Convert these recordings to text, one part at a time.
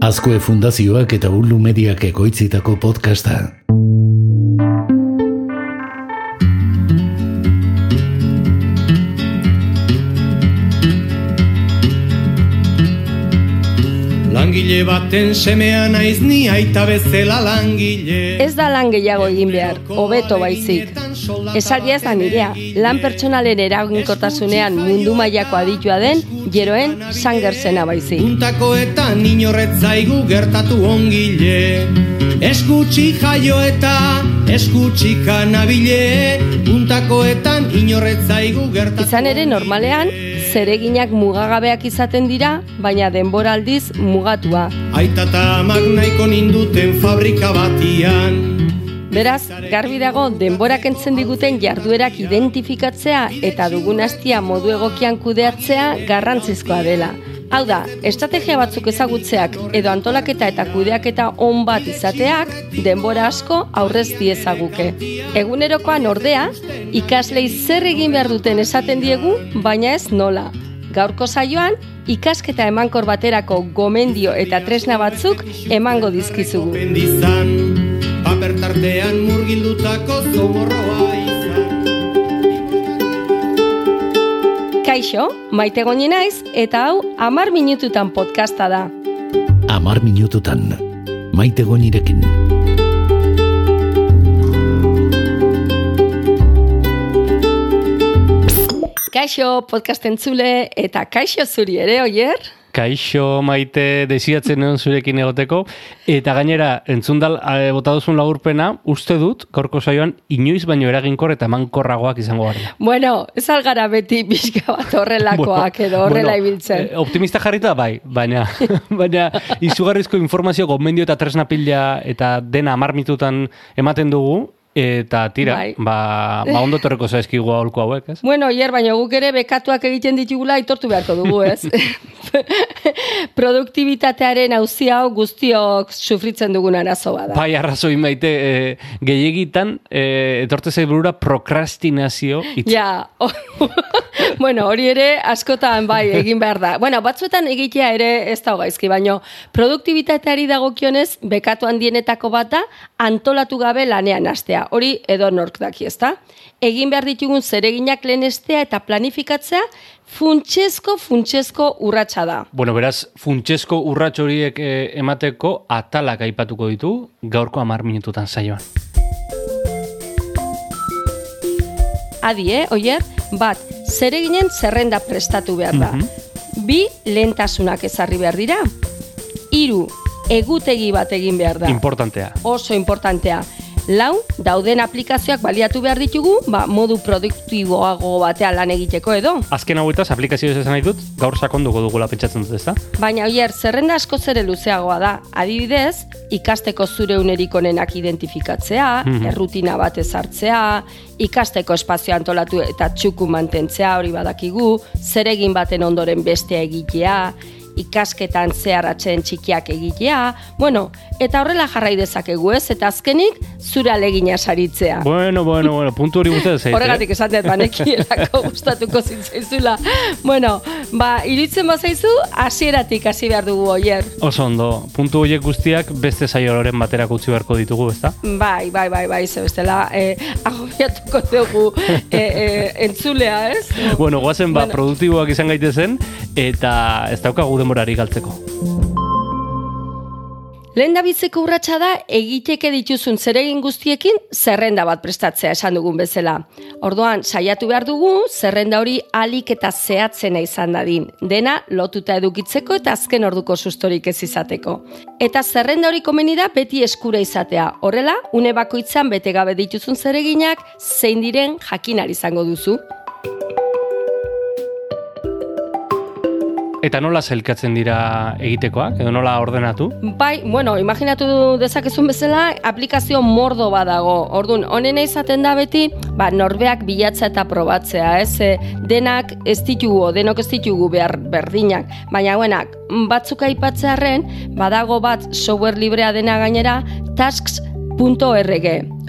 Azkue Fundazioak eta Ulu Mediak ekoitzitako podcasta. Langile baten semea naiz ni aita bezala langile Ez da lan gehiago egin behar, hobeto baizik. Esaldia ez da nirea, lan pertsonalen eraginkotasunean mundu mailako aditua den, jeroen sangersena baizik. Puntakoetan inorretzaigu gertatu ongile. Eskutsi jaio eta eskutsi kanabile. Puntakoetan inorretzaigu gertatu Izan ere normalean, zereginak mugagabeak izaten dira, baina denbora aldiz mugatua. Aita eta amak nahiko ninduten fabrika batian Beraz, garbi dago denbora kentzen diguten jarduerak identifikatzea eta dugun hastia modu egokian kudeatzea garrantzizkoa dela. Hau da, estrategia batzuk ezagutzeak edo antolaketa eta kudeaketa on bat izateak denbora asko aurrez diezaguke. Egunerokoan ordea, ikaslei zer egin behar duten esaten diegu, baina ez nola. Gaurko saioan, ikasketa emankor baterako gomendio eta tresna batzuk emango dizkizugu. Tartean murgildutako zomorroa izan Kaixo, maite goni naiz eta hau amar minututan podcasta da. Amar minututan. Maite gonirekin. Kaixo, podcast entzule eta kaixo zuri ere, oier? Kaixo maite desiatzen egon zurekin egoteko, eta gainera, entzundal e, bota duzun lagurpena, uste dut, gaurko saioan, inoiz baino eraginkor eta mankorragoak izango gara. Bueno, ez algara beti pixka bat horrelakoak edo horrela ibiltzen. eh, optimista jarrita bai, baina, baina izugarrizko informazio gomendio eta tresna pila eta dena amar mitutan ematen dugu, eta tira, Bai. ba, ba ondo torreko zaizkigu aholko hauek, ez? Bueno, oier, baina guk ere bekatuak egiten ditugula aitortu beharko dugu, ez? Produktibitatearen auzi hau guztiok sufritzen dugun arazo bada. Bai, arrazoi maite, e, gehiagitan, e, etorte zait burura prokrastinazio hitz. Ja, bueno, hori ere askotan bai egin behar da. Bueno, batzuetan egitea ere ez da gaizki, baino produktibitateari dagokionez bekatu handienetako bat da antolatu gabe lanean hastea. Hori edo nork daki, ezta? Egin behar ditugun zereginak lehenestea eta planifikatzea funtsezko funtsezko urratsa da. Bueno, beraz, funtsesko urrats horiek eh, emateko atalak aipatuko ditu gaurko amar minututan saioan. Adi, eh, oier? Bat, zereginen zerrenda prestatu behar da. Bi, lehentasunak ezarri behar dira. Hiru, egutegi bat egin behar da. Importantea. Oso importantea. Lau, dauden aplikazioak baliatu behar ditugu, ba, modu produktiboago batean lan egiteko edo. Azken hauetaz, aplikazioz esan nahi dut, gaur sakonduko dugula pentsatzen dut, ezta? Baina oier, zerrenda asko zere luzeagoa da. Adibidez, ikasteko zure unerik onenak identifikatzea, Mhm. errutina bat ezartzea, ikasteko espazio antolatu eta txuku mantentzea hori badakigu, zeregin baten ondoren bestea egitea, ikasketan zeharatzen txikiak egitea, bueno, eta horrela jarrai dezakegu ez, eta azkenik zure alegina saritzea. Bueno, bueno, bueno, puntu hori gustatzen zait. Horregatik esan dut banekielako gustatuko zitzaizula. Bueno, ba, iritzen bazaizu, hasieratik hasi behar dugu oier. Oso ondo, puntu horiek guztiak beste saioloren baterako utzi beharko ditugu, ezta? Bai, bai, bai, bai, ze bestela, eh, agobiatuko dugu eh, eh, entzulea, ez? Bueno, goazen ba, Bueno. produktiboak izan gaitezen, eta ez daukagu denborari galtzeko. Lehen da urratsa da egiteke dituzun zeregin guztiekin zerrenda bat prestatzea esan dugun bezala. Orduan, saiatu behar dugu zerrenda hori alik eta zehatzena izan dadin. Dena lotuta edukitzeko eta azken orduko sustorik ez izateko. Eta zerrenda hori komeni da beti eskura izatea. Horrela, une bakoitzan bete gabe dituzun zereginak zein diren jakinari izango duzu. Eta nola sailkatzen dira egitekoak, edo nola ordenatu? Bai, bueno, imaginatu dezakezun bezala, aplikazio mordo badago. Orduan, honena izaten da beti, ba, norbeak bilatza eta probatzea, ez? E, denak ez ditugu, denok ez ditugu behar berdinak. Baina, buenak, batzuk aipatzearren, badago bat software librea dena gainera, tasks.org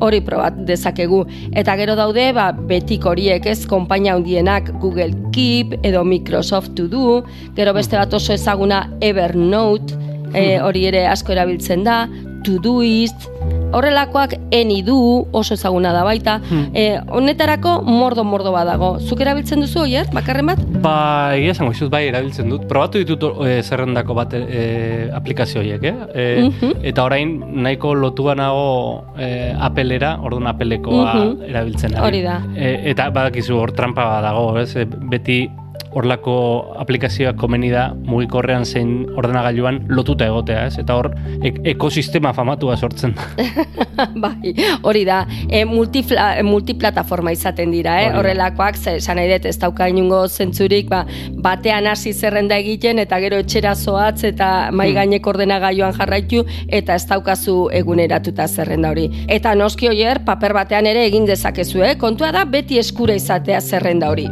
hori probat dezakegu. Eta gero daude, ba, betik horiek ez, konpainia handienak Google Keep edo Microsoft To Do, gero beste bat oso ezaguna Evernote, e, hori ere asko erabiltzen da, Todoist, horrelakoak eni du, oso ezaguna da baita, e, honetarako mordo-mordo badago. Zuk erabiltzen duzu, oier, bakarren bat? Ba, egia esango izut, bai, erabiltzen dut. Probatu ditut e, zerrendako bat e, aplikazio horiek, eh? E, Mhm. Eta orain, nahiko lotua nago e, apelera, orduan apelekoa Mhm. erabiltzen. ari. Hori da. E, eta badakizu hor trampa bat dago, ez? Beti horlako aplikazioak komeni da mugikorrean zein ordenagailuan lotuta egotea, ez? Eta hor ek ekosistema famatua sortzen da. bai, hori da, e, multifla, multiplataforma izaten dira, eh? Horrelakoak, ze, esan nahi dut, ez dauka inungo zentzurik, ba, batean hasi zerrenda egiten, eta gero etxera zoatz, eta mai Hmm. gainek ordenagailuan jarraitu, eta ez daukazu eguneratuta zerrenda hori. Eta noski oier, paper batean ere egin dezakezu, eh? kontua da beti eskura izatea zerrenda hori.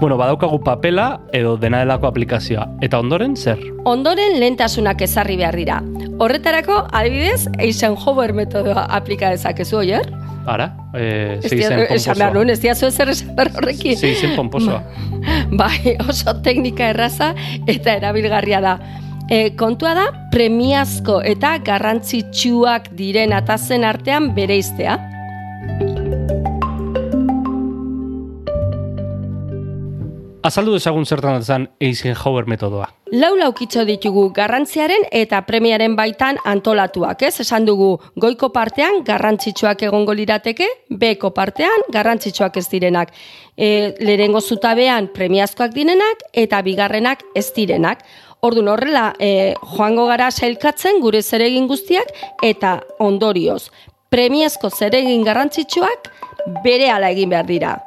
Bueno, badaukagu papela edo dena delako aplikazioa. Eta ondoren, zer? Ondoren lehentasunak ezarri behar dira. Horretarako, adibidez, Eisenhower metodoa aplika dezakezu, oier? Ara, e, Ez zeizen dia- Esan behar pomposoa. nuen, ez diazu ezer esan behar horrekin. Zeizen pomposoa. Bai, oso teknika erraza eta erabilgarria da. E, kontua da, premiazko eta garrantzitsuak diren atazen artean bereiztea. Azaldu dezagun zertan zen Eisenhower metodoa. Lau laukitxo ditugu garrantziaren eta premiaren baitan antolatuak, ez? Esan dugu goiko partean garrantzitsuak egongo lirateke, beko partean garrantzitsuak ez direnak. E, lehenengo zutabean premiazkoak direnak eta bigarrenak ez direnak. Ordun horrela, e, joango gara sailkatzen gure zeregin guztiak eta ondorioz. Premiazko zeregin garrantzitsuak bere ala egin behar dira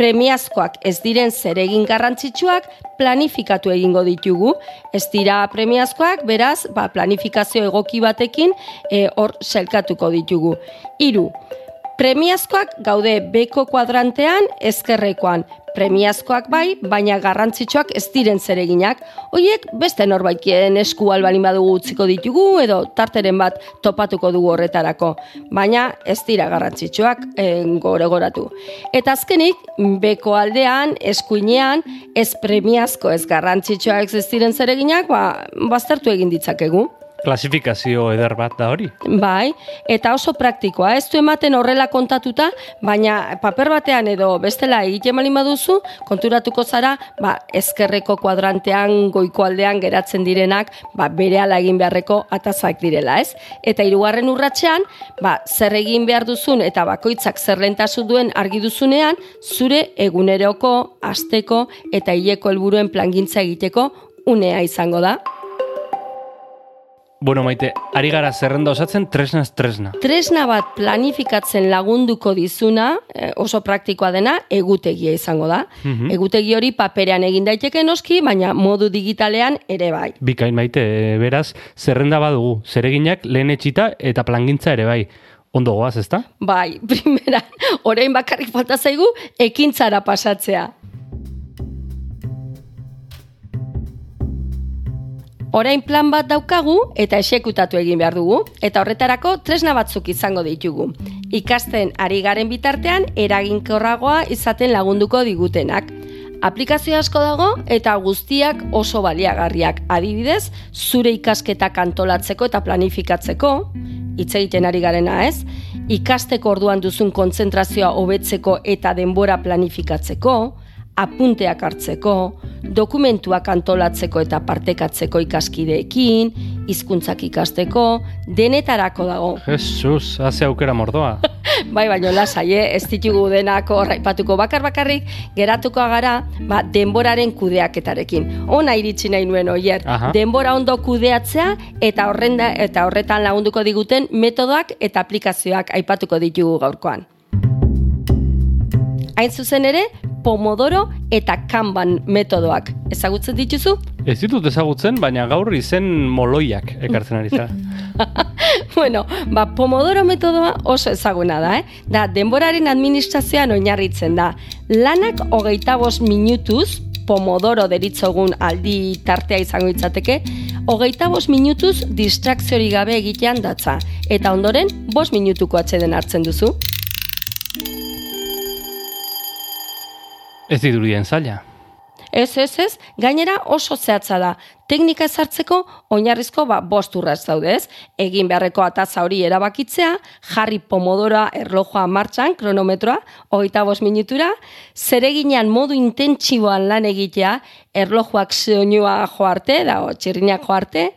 premiazkoak ez diren zeregin garrantzitsuak planifikatu egingo ditugu. Ez dira premiazkoak, beraz, ba, planifikazio egoki batekin e, hor selkatuko ditugu. Hiru, premiazkoak gaude beko kuadrantean ezkerrekoan. Premiazkoak bai, baina garrantzitsuak ez diren zereginak. Hoiek beste norbaitien esku albalin badugu utziko ditugu edo tarteren bat topatuko dugu horretarako. Baina ez dira garrantzitsuak e, gore goratu. Eta azkenik, beko aldean, eskuinean, ez premiazko ez garrantzitsuak ez diren zereginak, ba, baztertu egin ditzakegu. Klasifikazio eder bat da hori. Bai, eta oso praktikoa, ez du ematen horrela kontatuta, baina paper batean edo bestela egiten balin baduzu, konturatuko zara, ba, ezkerreko kuadrantean, goiko aldean geratzen direnak, ba, bere egin beharreko atazak direla, ez? Eta hirugarren urratsean, ba, zer egin behar duzun eta bakoitzak zer lehentasun duen argi duzunean, zure eguneroko, asteko eta hileko helburuen plangintza egiteko unea izango da. Bueno, maite, ari gara zerrenda osatzen tresnaz tresna. Tresna bat planifikatzen lagunduko dizuna, eh, oso praktikoa dena, egutegia izango da. Mhm. Egutegi hori paperean egin daiteke noski, baina modu digitalean ere bai. Bikain maite, e, beraz, zerrenda badugu, zereginak lehen etxita eta plangintza ere bai. Ondo goaz, ezta? Bai, primera, orain bakarrik falta zaigu, ekintzara pasatzea. Orain plan bat daukagu eta esekutatu egin behar dugu, eta horretarako tresna batzuk izango ditugu. Ikasten ari garen bitartean eraginkorragoa izaten lagunduko digutenak. Aplikazio asko dago eta guztiak oso baliagarriak. Adibidez, zure ikasketak antolatzeko eta planifikatzeko, hitz egiten ari garena ez, ikasteko orduan duzun kontzentrazioa hobetzeko eta denbora planifikatzeko, apunteak hartzeko, dokumentuak antolatzeko eta partekatzeko ikaskideekin, hizkuntzak ikasteko, denetarako dago. Jesus, haze aukera mordoa. Bai, baino lasai, eh? ez ditugu denako raipatuko bakar bakarrik, geratuko gara ba, denboraren kudeaketarekin. Ona iritsi nahi nuen oier. Aha. Denbora ondo kudeatzea eta horrenda eta horretan lagunduko diguten metodoak eta aplikazioak aipatuko ditugu gaurkoan. Hain zuzen ere, Pomodoro eta Kanban metodoak. Ezagutzen dituzu? Ez ditut ezagutzen, baina gaur izen moloiak ekartzen ari zara. bueno, ba, Pomodoro metodoa oso ezaguna da, eh? Da, denboraren administrazioan oinarritzen da. Lanak hogeita bost minutuz, Pomodoro deritzogun aldi tartea izango itzateke, hogeita bost minutuz distrakziori gabe egitean datza. Eta ondoren, bost minutuko atxeden hartzen duzu. Ez diturien zaila. Ez, ez, ez, gainera oso zehatza da. Teknika ezartzeko oinarrizko ba, bost urraz daude ez. Egin beharreko ataza hori erabakitzea, jarri pomodora erlojoa martxan, kronometroa, hogeita bost minutura, zereginean modu intentsiboan lan egitea, erlojuak soinua joarte, da, txirrinak joarte,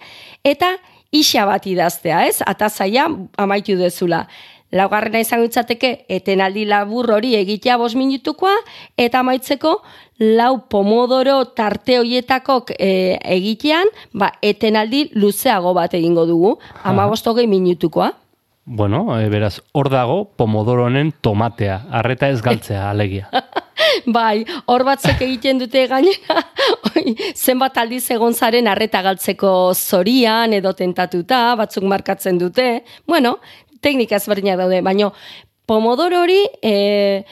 eta isa bat idaztea, ez? Atazaia amaitu dezula. Laugarrena izango itzateke etenaldi labur hori egitea bos minutukoa eta amaitzeko lau pomodoro tarte hoietako e, egitean ba, etenaldi luzeago bat egingo dugu, ama hogei minutukoa. Bueno, e, beraz, hor dago pomodoronen tomatea, arreta ez galtzea, alegia. bai, hor batzuk egiten dute gainera, zenbat aldiz egon zaren arreta galtzeko zorian edo tentatuta, batzuk markatzen dute. Bueno, teknika ezberdinak daude, baina Pomodoro hori e,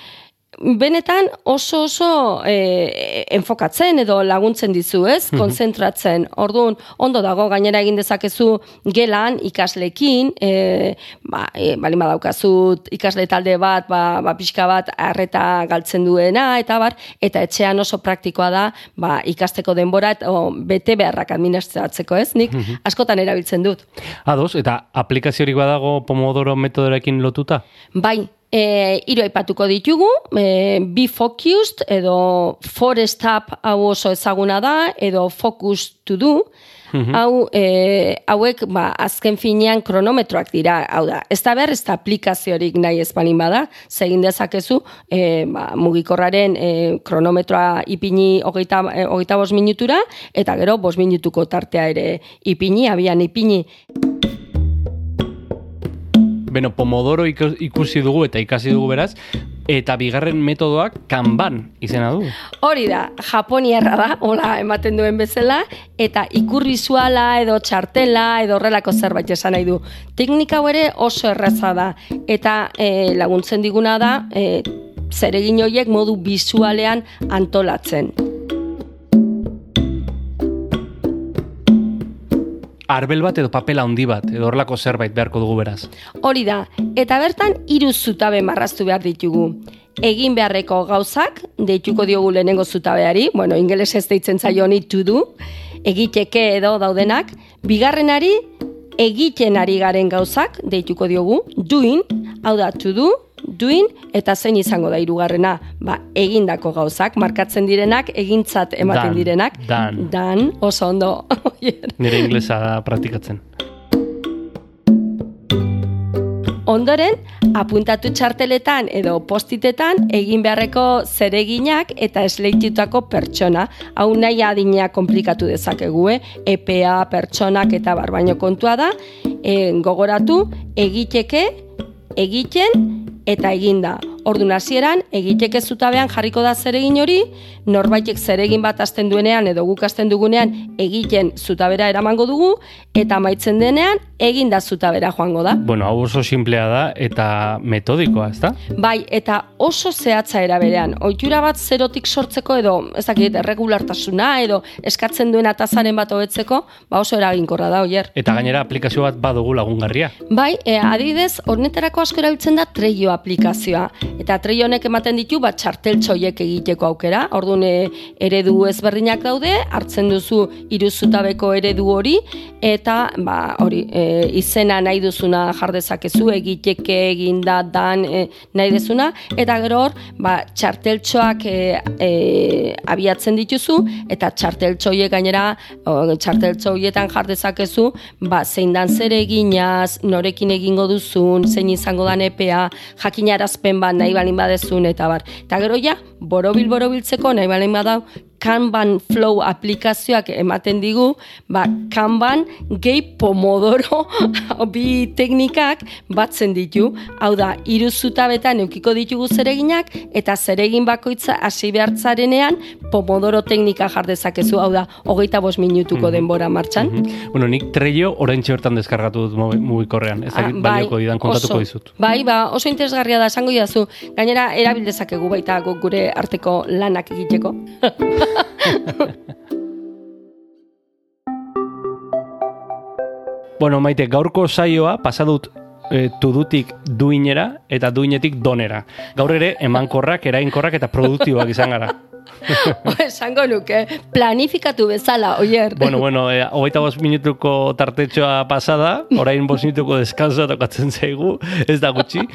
benetan oso oso e, enfokatzen edo laguntzen dizu, ez? Mm Konzentratzen. Orduan, ondo dago gainera egin dezakezu gelan ikaslekin, e, ba, e, bali badaukazu ikasle talde bat, ba, ba pixka bat arreta galtzen duena eta bar, eta etxean oso praktikoa da, ba, ikasteko denbora eta bete beharrak administratzeko, ez? Nik askotan erabiltzen dut. Ados, eta aplikaziorik badago Pomodoro metodorekin lotuta? Bai, E, iru aipatuko ditugu, e, Be Focused edo Forest Up hau oso ezaguna da, edo Focus to Do, mhm. hau, e, hauek ba, azken finean kronometroak dira, hau da, ez da behar, ez da aplikaziorik nahi ez balin bada, zegin dezakezu, e, ba, mugikorraren e, kronometroa ipini hogeita, e, hogeita bos minutura, eta gero bos minutuko tartea ere ipini, abian ipini. Beno, Pomodoro ikusi dugu eta ikasi dugu beraz, eta bigarren metodoak kanban izena du. Hori da, japoniarra da, hola ematen duen bezala, eta ikurrizuala edo txartela edo horrelako zerbait esan nahi du. Teknika ere oso erraza da, eta e, laguntzen diguna da, e, zeregin horiek modu bizualean antolatzen. Arbel bat edo papela handi bat, edo horlako zerbait beharko dugu beraz. Hori da, eta bertan hiru zutabe marraztu behar ditugu. Egin beharreko gauzak, deituko diogu lehenengo zutabeari, bueno, ingeles ez deitzen zaio honi to do, egiteke edo daudenak, bigarrenari, egiten ari garen gauzak, deituko diogu, doing, hau da to do, duin eta zein izango da hirugarrena ba egindako gauzak markatzen direnak egintzat ematen direnak dan. dan oso ondo nire inglesa da praktikatzen Ondoren, apuntatu txarteletan edo postitetan egin beharreko zereginak eta esleitutako pertsona. Hau nahi adina komplikatu dezakegu, eh? EPA, pertsonak eta barbaino kontua da. E, gogoratu, egiteke, egiten eta eginda. Ordu hasieran egiteke zutabean jarriko da zeregin hori, norbaitek zeregin bat hasten duenean edo guk hasten dugunean egiten zutabera eramango dugu eta amaitzen denean egin da zutabera joango da. Bueno, hau oso simplea da eta metodikoa, ezta? Bai, eta oso zehatza era berean. Ohitura bat zerotik sortzeko edo, ez dakit, erregulartasuna edo eskatzen duen atazaren bat hobetzeko, ba oso eraginkorra da oier. Eta gainera aplikazio bat badugu lagungarria. Bai, e, adibidez, hornetarako asko erabiltzen da Treio aplikazioa eta treio honek ematen ditu bat txarteltxoiek egiteko aukera. Orduan e, eredu ezberdinak daude, hartzen duzu hiru zutabeko eredu hori eta ba hori e, izena nahi duzuna jar dezakezu egiteke eginda dan e, nahi dezuna eta gero hor ba txarteltxoak e, e, abiatzen dituzu eta txarteltxoiek gainera txarteltxo hoietan jar dezakezu ba zein dan zer eginaz, norekin egingo duzun, zein izango dan epea, jakinarazpen bat nahi balin badezun eta bar. Eta gero ja, borobil borobiltzeko nahi balin badau, Kanban Flow aplikazioak ematen digu, ba, Kanban gehi pomodoro bi teknikak batzen ditu. Hau da, iru zutabetan eukiko ditugu zereginak, eta zeregin bakoitza hasi behartzarenean pomodoro teknika jardezakezu. Hau da, hogeita bos minutuko mhm. denbora martxan. Mm -hmm. Bueno, nik treio orain hortan deskargatu dut mugikorrean. Ez dakit ah, bai, balioko idan kontatuko dizut. Bai, ba, oso interesgarria da, esango jazu. Gainera, erabildezakegu baita gure arteko lanak egiteko. bueno, maite, gaurko saioa pasadut e, tudutik duinera eta duinetik donera. Gaur ere, emankorrak, erainkorrak eta produktiboak izan gara. Esango nuke, planifikatu bezala, oier. Bueno, bueno, e, hogeita bost minutuko tartetxoa pasada, orain bost minutuko deskansa tokatzen zaigu, ez da gutxi.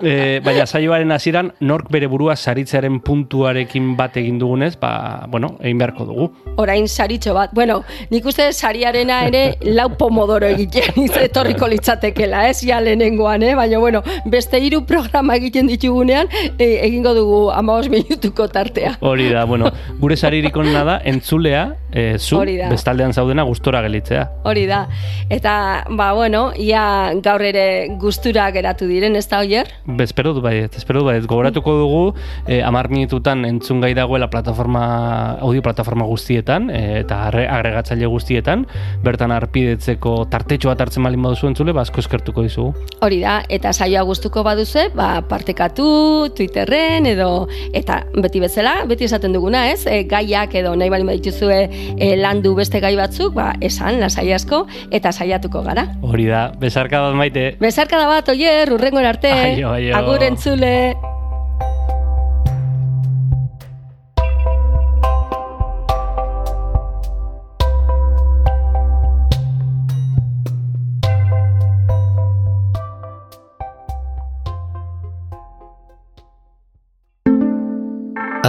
E, baina saioaren hasieran nork bere burua saritzearen puntuarekin bat egin dugunez, ba, bueno, egin beharko dugu. Orain saritxo bat. Bueno, nik uste sariarena ere lau pomodoro egiten etorriko litzatekela, ez? Ja lehenengoan, eh? Baina, bueno, beste hiru programa egiten ditugunean, e, egingo dugu amabos minutuko tartea. Hori da, bueno, gure saririk onena da, entzulea, e, zu, bestaldean zaudena gustora gelitzea. Hori da. Eta, ba, bueno, ia gaur ere gustura geratu diren, ez da, oier? Bezpero du baiet, espero du baiet. Gogoratuko dugu, e, amar minututan entzun gai dagoela plataforma, audio plataforma guztietan, e, eta agregatzaile guztietan, bertan arpidetzeko tartetxo bat hartzen malin baduzu entzule, ba, asko eskertuko dizugu. Hori da, eta saioa gustuko baduze, ba, partekatu, Twitterren, edo, eta beti bezala, beti esaten duguna, ez? E, gaiak edo nahi balin badituzue e, landu beste gai batzuk, ba, esan, lasai asko, eta saiatuko gara. Hori da, bezarka bat maite. Bezarka da bat, oier, urrengo arte. Agur entzule.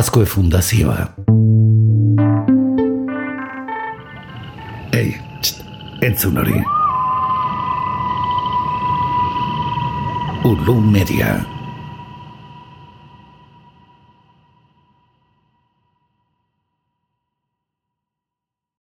Azkoe Fundazioa. Ei, txt, entzun hori. Ulu Media.